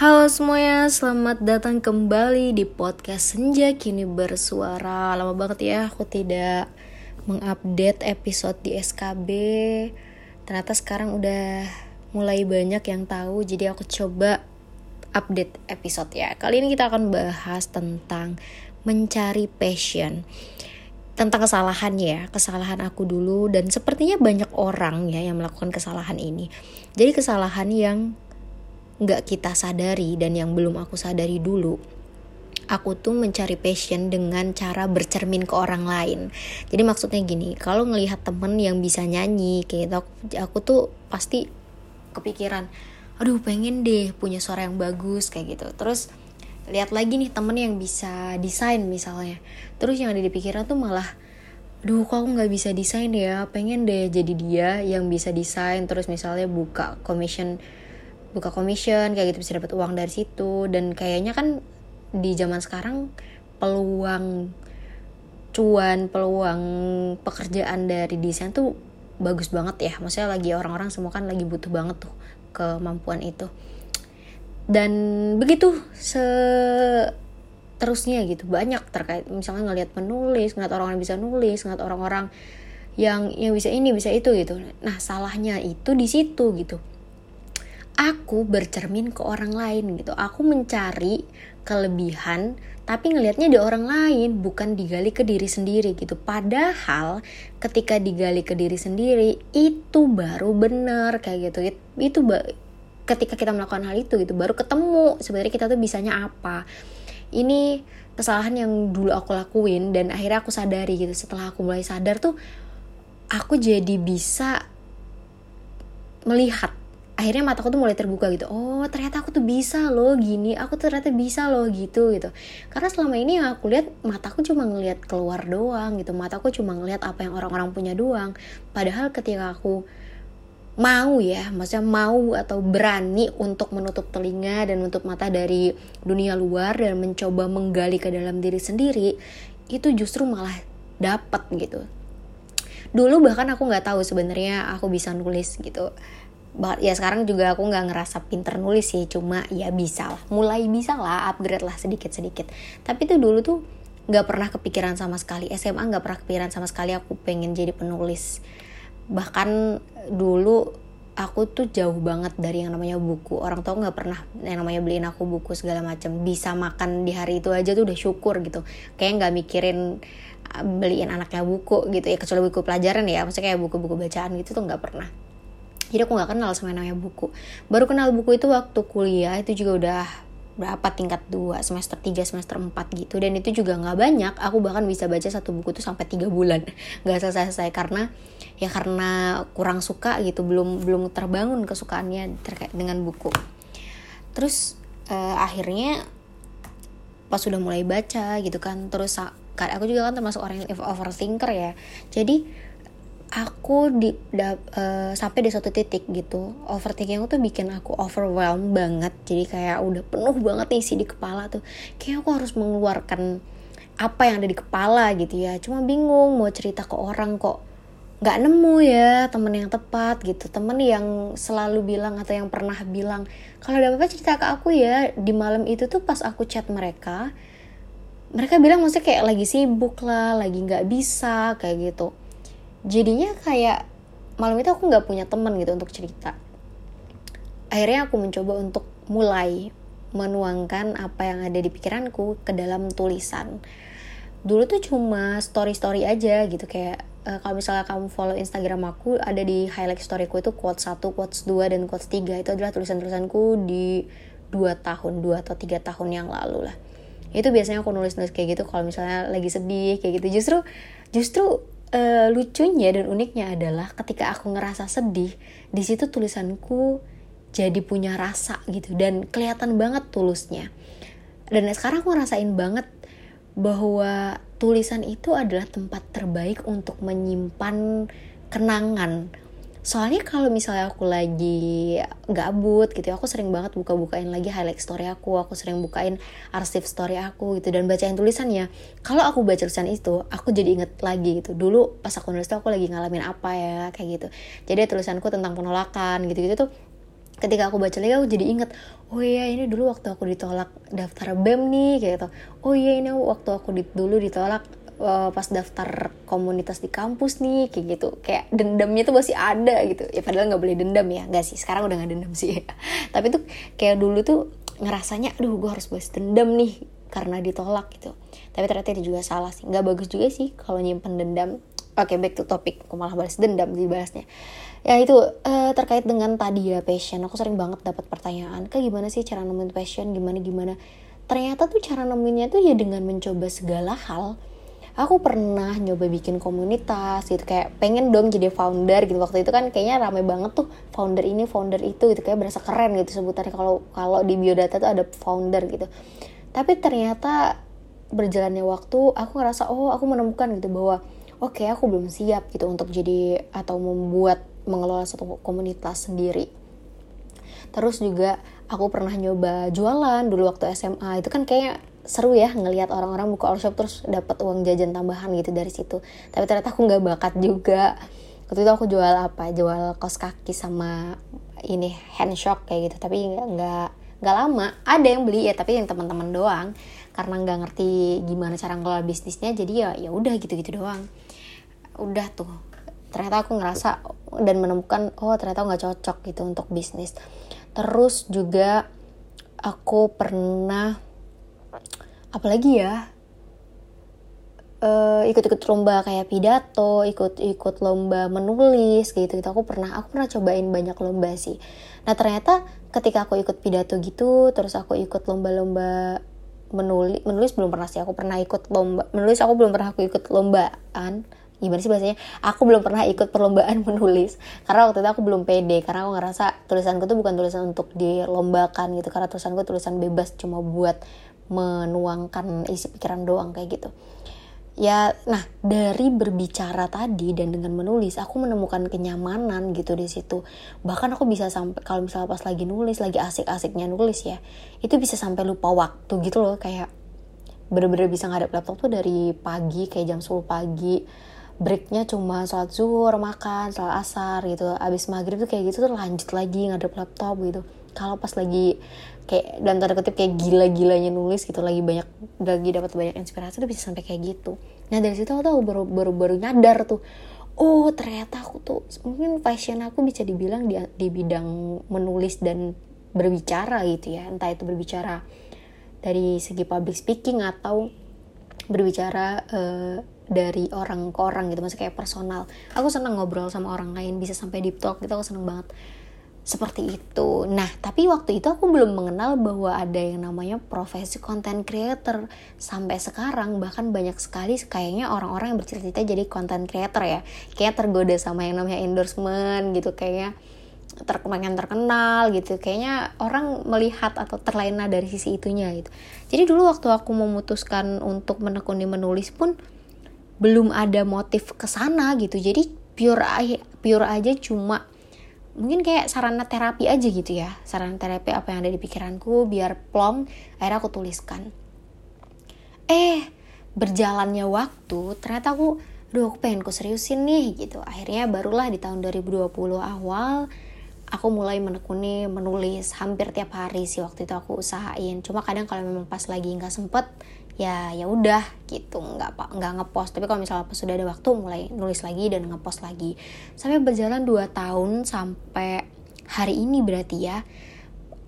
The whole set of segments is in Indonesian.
Halo semuanya, selamat datang kembali di podcast Senja Kini Bersuara. Lama banget ya aku tidak mengupdate episode di SKB Ternyata sekarang udah mulai banyak yang tahu Jadi aku coba update episode ya. Kali ini kita akan bahas tentang mencari passion. Tentang kesalahan ya, kesalahan aku dulu dan sepertinya banyak orang ya yang melakukan kesalahan ini. Jadi kesalahan yang nggak kita sadari dan yang belum aku sadari dulu aku tuh mencari passion dengan cara bercermin ke orang lain. Jadi maksudnya gini, kalau ngelihat temen yang bisa nyanyi kayak gitu, aku, aku tuh pasti kepikiran, aduh pengen deh punya suara yang bagus kayak gitu. Terus lihat lagi nih temen yang bisa desain misalnya terus yang ada di pikiran tuh malah duh kok aku nggak bisa desain ya pengen deh jadi dia yang bisa desain terus misalnya buka commission buka commission kayak gitu bisa dapat uang dari situ. Dan kayaknya kan di zaman sekarang peluang cuan peluang pekerjaan dari desain tuh bagus banget ya. Maksudnya lagi orang-orang semua kan lagi butuh banget tuh kemampuan itu. Dan begitu seterusnya gitu banyak terkait misalnya ngelihat penulis ngeliat orang-orang bisa nulis ngeliat orang-orang yang yang bisa ini bisa itu gitu. Nah salahnya itu di situ gitu aku bercermin ke orang lain gitu. Aku mencari kelebihan tapi ngelihatnya di orang lain bukan digali ke diri sendiri gitu. Padahal ketika digali ke diri sendiri itu baru bener kayak gitu. Itu ketika kita melakukan hal itu gitu baru ketemu sebenarnya kita tuh bisanya apa. Ini kesalahan yang dulu aku lakuin dan akhirnya aku sadari gitu. Setelah aku mulai sadar tuh aku jadi bisa melihat akhirnya mataku tuh mulai terbuka gitu. Oh ternyata aku tuh bisa loh gini. Aku ternyata bisa loh gitu gitu. Karena selama ini yang aku lihat mataku cuma ngelihat keluar doang gitu. Mataku cuma ngelihat apa yang orang-orang punya doang. Padahal ketika aku mau ya, maksudnya mau atau berani untuk menutup telinga dan menutup mata dari dunia luar dan mencoba menggali ke dalam diri sendiri, itu justru malah dapat gitu. Dulu bahkan aku nggak tahu sebenarnya aku bisa nulis gitu. Ya sekarang juga aku nggak ngerasa pinter nulis sih, cuma ya bisa lah, mulai bisa lah, upgrade lah sedikit-sedikit. Tapi itu dulu tuh nggak pernah kepikiran sama sekali, SMA nggak pernah kepikiran sama sekali aku pengen jadi penulis. Bahkan dulu aku tuh jauh banget dari yang namanya buku. Orang tua nggak pernah yang namanya beliin aku buku segala macam bisa makan di hari itu aja tuh udah syukur gitu. Kayak nggak mikirin ah, beliin anaknya buku gitu ya. Kecuali buku pelajaran ya maksudnya kayak buku-buku bacaan gitu tuh nggak pernah jadi aku nggak kenal sama yang namanya buku. Baru kenal buku itu waktu kuliah itu juga udah berapa tingkat 2 semester 3 semester 4 gitu. Dan itu juga nggak banyak. Aku bahkan bisa baca satu buku tuh sampai tiga bulan. Nggak selesai-selesai. Karena ya karena kurang suka gitu. Belum belum terbangun kesukaannya terkait dengan buku. Terus uh, akhirnya pas sudah mulai baca gitu kan. Terus aku juga kan termasuk orang yang overthinker ya. Jadi aku di da, uh, sampai di suatu titik gitu. Overthinking aku tuh bikin aku overwhelmed banget. Jadi kayak udah penuh banget isi di kepala tuh. Kayak aku harus mengeluarkan apa yang ada di kepala gitu ya. Cuma bingung mau cerita ke orang kok nggak nemu ya temen yang tepat gitu. Temen yang selalu bilang atau yang pernah bilang kalau ada apa-apa cerita ke aku ya. Di malam itu tuh pas aku chat mereka mereka bilang maksudnya kayak lagi sibuk lah lagi nggak bisa kayak gitu jadinya kayak malam itu aku nggak punya teman gitu untuk cerita. Akhirnya aku mencoba untuk mulai menuangkan apa yang ada di pikiranku ke dalam tulisan. Dulu tuh cuma story story aja gitu kayak uh, kalau misalnya kamu follow Instagram aku ada di highlight storyku itu quotes 1, quotes 2 dan quotes 3 itu adalah tulisan-tulisanku di dua tahun dua atau tiga tahun yang lalu lah. Itu biasanya aku nulis nulis kayak gitu kalau misalnya lagi sedih kayak gitu. Justru justru uh, lucunya dan uniknya adalah ketika aku ngerasa sedih di situ tulisanku jadi punya rasa gitu dan kelihatan banget tulusnya. Dan sekarang aku ngerasain banget bahwa tulisan itu adalah tempat terbaik untuk menyimpan kenangan soalnya kalau misalnya aku lagi gabut gitu ya, aku sering banget buka-bukain lagi highlight story aku aku sering bukain arsip story aku gitu dan bacain tulisannya. Kalau aku baca tulisan itu aku jadi inget lagi gitu. Dulu pas aku nulis tuh aku lagi ngalamin apa ya kayak gitu. Jadi tulisanku tentang penolakan gitu gitu tuh ketika aku baca lagi aku jadi inget oh iya ini dulu waktu aku ditolak daftar bem nih kayak gitu. Oh iya ini waktu aku di, dulu ditolak uh, pas daftar komunitas di kampus nih kayak gitu. Kayak dendamnya tuh masih ada gitu. Ya padahal nggak boleh dendam ya. Nggak sih sekarang udah nggak dendam sih. Tapi tuh kayak dulu tuh ngerasanya aduh gue harus balas dendam nih karena ditolak gitu. Tapi ternyata itu juga salah sih. Nggak bagus juga sih kalau nyimpen dendam. Oke okay, back to topic. Aku malah balas dendam dibahasnya ya itu uh, terkait dengan tadi ya passion. Aku sering banget dapat pertanyaan kayak gimana sih cara nemuin passion? Gimana gimana? Ternyata tuh cara nemuinnya tuh ya dengan mencoba segala hal aku pernah nyoba bikin komunitas gitu kayak pengen dong jadi founder gitu. Waktu itu kan kayaknya rame banget tuh founder ini founder itu gitu kayak berasa keren gitu sebutannya. Kalau kalau di biodata tuh ada founder gitu. Tapi ternyata berjalannya waktu aku ngerasa oh aku menemukan gitu bahwa oke okay, aku belum siap gitu untuk jadi atau membuat mengelola satu komunitas sendiri. Terus juga aku pernah nyoba jualan dulu waktu SMA itu kan kayak seru ya ngelihat orang-orang buka all shop terus dapat uang jajan tambahan gitu dari situ. Tapi ternyata aku nggak bakat juga. Waktu itu aku jual apa? Jual kos kaki sama ini hand shock kayak gitu. Tapi nggak nggak lama. Ada yang beli ya tapi yang teman-teman doang. Karena nggak ngerti gimana cara ngelola bisnisnya jadi ya ya udah gitu-gitu doang. Udah tuh. Ternyata aku ngerasa dan menemukan oh ternyata nggak cocok gitu untuk bisnis. Terus juga aku pernah apalagi ya uh, ikut-ikut lomba kayak pidato, ikut-ikut lomba menulis gitu gitu. Aku pernah aku pernah cobain banyak lomba sih. Nah ternyata ketika aku ikut pidato gitu, terus aku ikut lomba-lomba menulis menulis belum pernah sih. Aku pernah ikut lomba menulis aku belum pernah aku ikut lombaan gimana sih bahasanya aku belum pernah ikut perlombaan menulis karena waktu itu aku belum pede karena aku ngerasa tulisanku tuh bukan tulisan untuk dilombakan gitu karena tulisanku tulisan bebas cuma buat menuangkan isi pikiran doang kayak gitu. Ya nah dari berbicara tadi dan dengan menulis aku menemukan kenyamanan gitu di situ. Bahkan aku bisa sampai kalau misalnya pas lagi nulis lagi asik-asiknya nulis ya itu bisa sampai lupa waktu gitu loh kayak bener-bener bisa ngadep laptop tuh dari pagi kayak jam 10 pagi. Breaknya cuma sholat zuhur makan sholat asar gitu. Abis maghrib tuh kayak gitu tuh lanjut lagi ngadep laptop gitu. Kalau pas lagi kayak dan tanda kutip kayak gila-gilanya nulis gitu. Lagi banyak lagi dapat banyak inspirasi tuh bisa sampai kayak gitu. Nah dari situ aku tuh baru baru baru nyadar tuh oh ternyata aku tuh mungkin fashion aku bisa dibilang di, di bidang menulis dan berbicara gitu ya. Entah itu berbicara dari segi public speaking atau berbicara uh, dari orang ke orang gitu maksudnya kayak personal. Aku seneng ngobrol sama orang lain bisa sampai deep talk gitu aku seneng banget seperti itu. Nah, tapi waktu itu aku belum mengenal bahwa ada yang namanya profesi content creator. Sampai sekarang bahkan banyak sekali kayaknya orang-orang yang bercita-cita jadi content creator ya. Kayak tergoda sama yang namanya endorsement gitu kayaknya terkenal terkenal gitu. Kayaknya orang melihat atau terlena dari sisi itunya gitu. Jadi dulu waktu aku memutuskan untuk menekuni menulis pun belum ada motif ke sana gitu jadi pure pure aja cuma mungkin kayak sarana terapi aja gitu ya. Sarana terapi apa yang ada di pikiranku biar plong akhirnya aku tuliskan. Eh berjalannya waktu ternyata aku duh aku pengen ku seriusin nih gitu. Akhirnya barulah di tahun 2020 awal aku mulai menekuni menulis. Hampir tiap hari sih waktu itu aku usahain. Cuma kadang kalau memang pas lagi nggak sempet ya ya udah gitu. Nggak pak nggak ngepost. Tapi kalau misalnya pas sudah ada waktu mulai nulis lagi dan ngepost lagi. Sampai berjalan 2 tahun sampai hari ini berarti ya.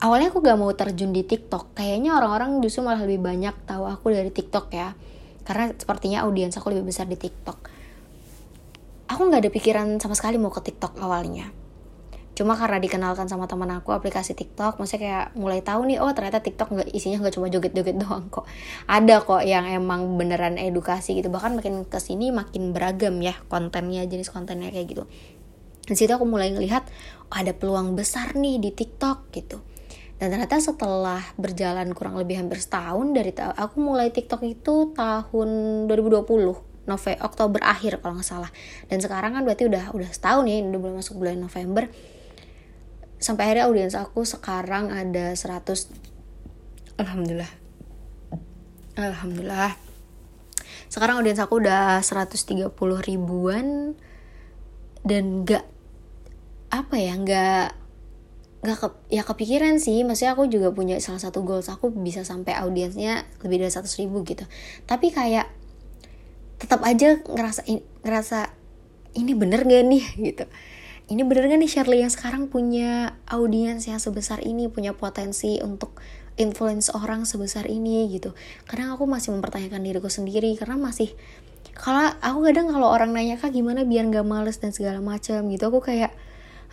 Awalnya aku gak mau terjun di TikTok. Kayaknya orang-orang justru malah lebih banyak tahu aku dari TikTok ya. Karena sepertinya audiens aku lebih besar di TikTok. Aku nggak ada pikiran sama sekali mau ke TikTok awalnya cuma karena dikenalkan sama teman aku aplikasi TikTok maksudnya kayak mulai tahu nih oh ternyata TikTok nggak isinya nggak cuma joget-joget doang kok. Ada kok yang emang beneran edukasi gitu. Bahkan makin ke sini makin beragam ya kontennya jenis kontennya kayak gitu. Di situ aku mulai ngelihat oh, ada peluang besar nih di TikTok gitu. Dan ternyata setelah berjalan kurang lebih hampir setahun dari aku mulai TikTok itu tahun 2020 November Oktober akhir kalau nggak salah. Dan sekarang kan berarti udah udah setahun ya udah mulai masuk bulan November sampai akhirnya audiens aku sekarang ada 100 alhamdulillah. Alhamdulillah. Sekarang audiens aku udah 130 ribuan. Dan gak apa ya gak nggak ke, ya kepikiran sih. Maksudnya aku juga punya salah satu goals aku bisa sampai audiensnya lebih dari seratus ribu gitu. Tapi kayak tetap aja ngerasa ngerasa ini bener gak nih? gitu ini bener gak nih Shirley yang sekarang punya audiens yang sebesar ini punya potensi untuk influence orang sebesar ini gitu? Kadang aku masih mempertanyakan diriku sendiri karena masih kalau aku kadang kalau orang nanya kak gimana biar nggak males? dan segala macam gitu aku kayak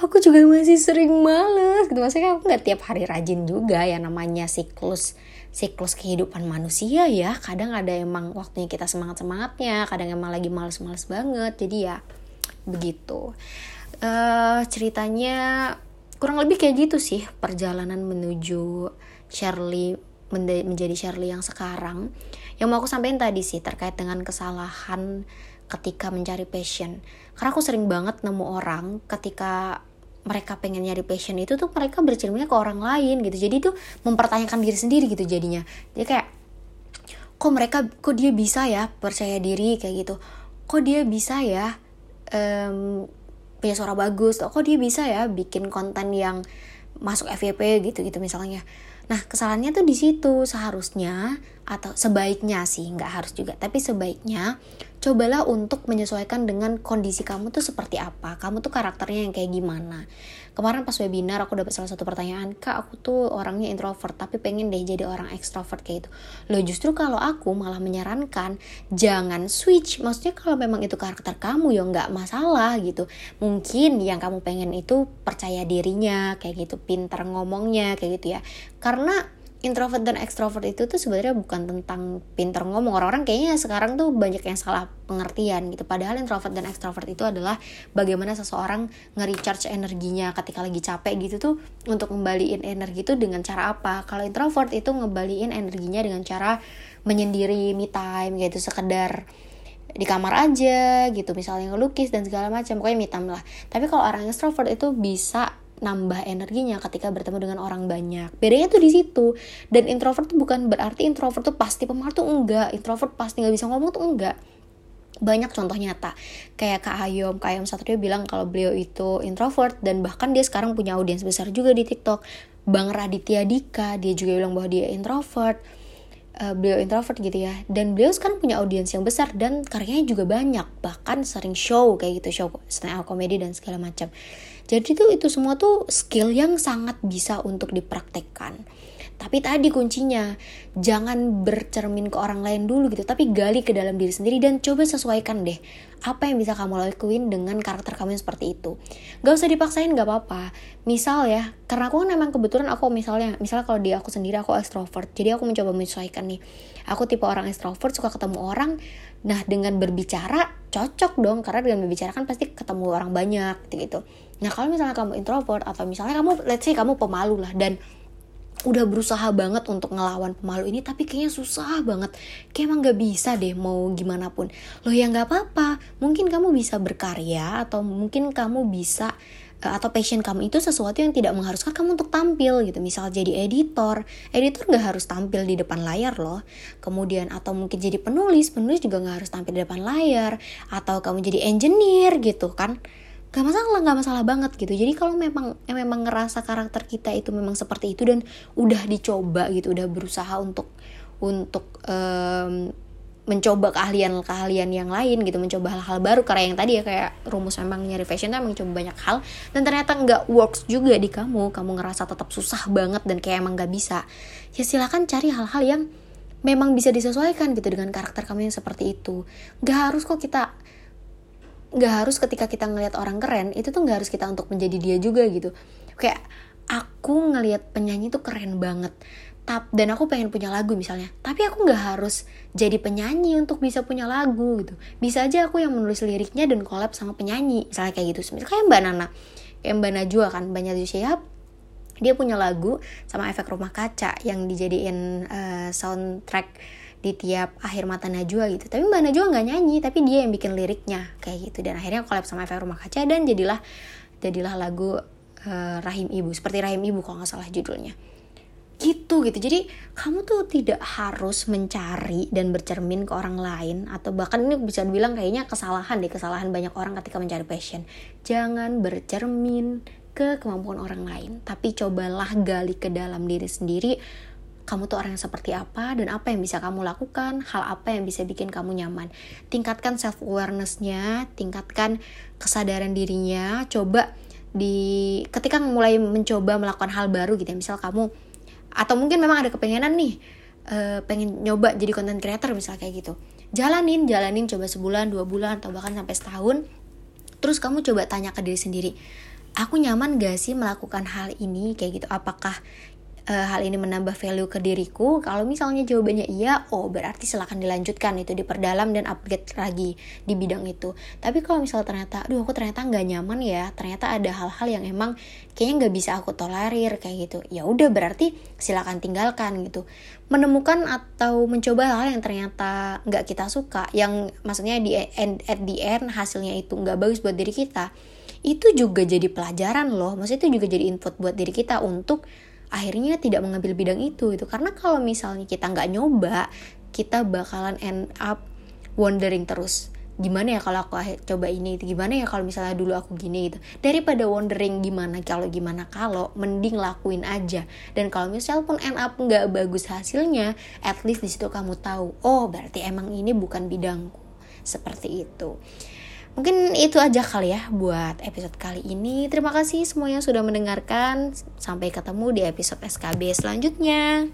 aku juga masih sering males. Gitu. Maksudnya aku nggak tiap hari rajin juga ya namanya siklus siklus kehidupan manusia ya. Kadang ada emang waktunya kita semangat semangatnya kadang emang lagi males-males banget jadi ya begitu uh, ceritanya kurang lebih kayak gitu sih perjalanan menuju Shirley menjadi Shirley yang sekarang. Yang mau aku sampaikan tadi sih terkait dengan kesalahan ketika mencari passion. Karena aku sering banget nemu orang ketika mereka pengen nyari passion itu tuh mereka bercerminnya ke orang lain gitu. Jadi tuh mempertanyakan diri sendiri gitu jadinya. Jadi kayak kok mereka kok dia bisa ya percaya diri? Kayak gitu. Kok dia bisa ya um, punya suara bagus. Kok dia bisa ya bikin konten yang masuk FYP gitu gitu misalnya. Nah, kesalahannya tuh di situ. Seharusnya atau sebaiknya sih, nggak harus juga, tapi sebaiknya cobalah untuk menyesuaikan dengan kondisi kamu tuh seperti apa. Kamu tuh karakternya yang kayak gimana. Kemarin pas webinar aku dapat salah satu pertanyaan, "Kak, aku tuh orangnya introvert tapi pengen deh jadi orang ekstrovert kayak itu." Loh, justru kalau aku malah menyarankan jangan switch. Maksudnya kalau memang itu karakter kamu ya nggak masalah gitu. Mungkin yang kamu pengen itu percaya dirinya kayak gitu, pintar ngomongnya kayak gitu ya. Karena introvert dan extrovert itu tuh sebenarnya bukan tentang pinter ngomong. Orang-orang kayaknya sekarang tuh banyak yang salah pengertian gitu. Padahal introvert dan extrovert itu adalah bagaimana seseorang nge-recharge energinya ketika lagi capek gitu tuh untuk ngembaliin energi itu dengan cara apa. Kalau introvert itu ngembaliin energinya dengan cara menyendiri me time gitu sekedar di kamar aja gitu misalnya ngelukis dan segala macam pokoknya me time lah. Tapi kalau orang extrovert itu bisa nambah energinya ketika bertemu dengan orang banyak. Bedanya tuh di situ. Dan introvert tuh bukan berarti introvert tuh pasti pemalu tuh enggak. Introvert pasti nggak bisa ngomong tuh enggak. Banyak contoh nyata. Kayak Kak Hayom, Kak Hayom Satrio bilang kalau beliau itu introvert dan bahkan dia sekarang punya audiens besar juga di TikTok. Bang Raditya Dika, dia juga bilang bahwa dia introvert. Uh, beliau introvert gitu ya dan beliau sekarang punya audiens yang besar dan karyanya juga banyak bahkan sering show kayak gitu show stand up comedy dan segala macam jadi tuh itu semua tuh skill yang sangat bisa untuk dipraktekkan. Tapi tadi kuncinya, jangan bercermin ke orang lain dulu gitu, tapi gali ke dalam diri sendiri dan coba sesuaikan deh apa yang bisa kamu lakuin dengan karakter kamu yang seperti itu. Gak usah dipaksain gak apa-apa. Misal ya, karena aku kan memang kebetulan aku misalnya, misalnya kalau di aku sendiri aku extrovert, jadi aku mencoba menyesuaikan nih. Aku tipe orang extrovert, suka ketemu orang, nah dengan berbicara cocok dong, karena dengan berbicara kan pasti ketemu orang banyak gitu. Nah kalau misalnya kamu introvert atau misalnya kamu, let's say kamu pemalu lah dan udah berusaha banget untuk ngelawan pemalu ini tapi kayaknya susah banget. Kayak emang gak bisa deh mau gimana pun. Loh ya nggak apa-apa. Mungkin kamu bisa berkarya atau mungkin kamu bisa eh, atau passion kamu itu sesuatu yang tidak mengharuskan kamu untuk tampil gitu. Misal jadi editor. Editor nggak harus tampil di depan layar loh. Kemudian atau mungkin jadi penulis penulis juga nggak harus tampil di depan layar. Atau kamu jadi engineer gitu kan gak masalah gak masalah banget gitu. Jadi kalau memang eh, memang ngerasa karakter kita itu memang seperti itu dan udah dicoba gitu udah berusaha untuk untuk um, mencoba keahlian-keahlian yang lain gitu mencoba hal-hal baru. Karena yang tadi ya kayak rumus memang nyari fashion tuh emang coba banyak hal. Dan ternyata nggak works juga di kamu. Kamu ngerasa tetap susah banget dan kayak emang nggak bisa. Ya silakan cari hal-hal yang memang bisa disesuaikan gitu dengan karakter kamu yang seperti itu. Nggak harus kok kita nggak harus ketika kita ngelihat orang keren itu tuh nggak harus kita untuk menjadi dia juga gitu. Kayak aku ngelihat penyanyi tuh keren banget. Tap dan aku pengen punya lagu misalnya. Tapi aku nggak harus jadi penyanyi untuk bisa punya lagu gitu. Bisa aja aku yang menulis liriknya dan collab sama penyanyi misalnya kayak gitu. Misalnya kayak mbak Nana kayak mbak Najwa kan mbak Najwa Shihab dia punya lagu sama efek rumah kaca yang dijadiin uh, soundtrack di tiap akhir mata Najwa gitu. Tapi Mbak Najwa nggak nyanyi tapi dia yang bikin liriknya kayak gitu. Dan akhirnya collab sama efek rumah kaca dan jadilah jadilah lagu uh, Rahim Ibu. Seperti Rahim Ibu kalau nggak salah judulnya. Gitu gitu. Jadi kamu tuh tidak harus mencari dan bercermin ke orang lain atau bahkan ini bisa dibilang kayaknya kesalahan deh kesalahan banyak orang ketika mencari passion. Jangan bercermin ke kemampuan orang lain tapi cobalah gali ke dalam diri sendiri kamu tuh orang yang seperti apa dan apa yang bisa kamu lakukan, hal apa yang bisa bikin kamu nyaman. Tingkatkan self awarenessnya, tingkatkan kesadaran dirinya, coba di ketika mulai mencoba melakukan hal baru gitu ya, misal kamu atau mungkin memang ada kepengenan nih uh, pengen nyoba jadi content creator misal kayak gitu. Jalanin, jalanin coba sebulan, dua bulan atau bahkan sampai setahun. Terus kamu coba tanya ke diri sendiri, aku nyaman gak sih melakukan hal ini kayak gitu apakah uh, hal ini menambah value ke diriku. Kalau misalnya jawabannya iya oh berarti silahkan dilanjutkan itu diperdalam dan upgrade lagi di bidang itu. Tapi kalau misalnya ternyata aduh aku ternyata nggak nyaman ya ternyata ada hal-hal yang emang kayaknya nggak bisa aku tolerir kayak gitu. Ya udah berarti silahkan tinggalkan gitu. Menemukan atau mencoba hal yang ternyata nggak kita suka yang maksudnya di end, at the end hasilnya itu nggak bagus buat diri kita itu juga jadi pelajaran loh. Maksudnya itu juga jadi input buat diri kita untuk akhirnya tidak mengambil bidang itu itu karena kalau misalnya kita nggak nyoba kita bakalan end up wondering terus gimana ya kalau aku coba ini itu gimana ya kalau misalnya dulu aku gini gitu. Daripada wondering gimana kalau gimana kalau mending lakuin aja. Dan kalau misalnya pun end up nggak bagus hasilnya at least di situ kamu tahu oh berarti emang ini bukan bidangku. Seperti itu Mungkin itu aja kali ya buat episode kali ini. Terima kasih semuanya sudah mendengarkan. Sampai ketemu di episode SKB selanjutnya.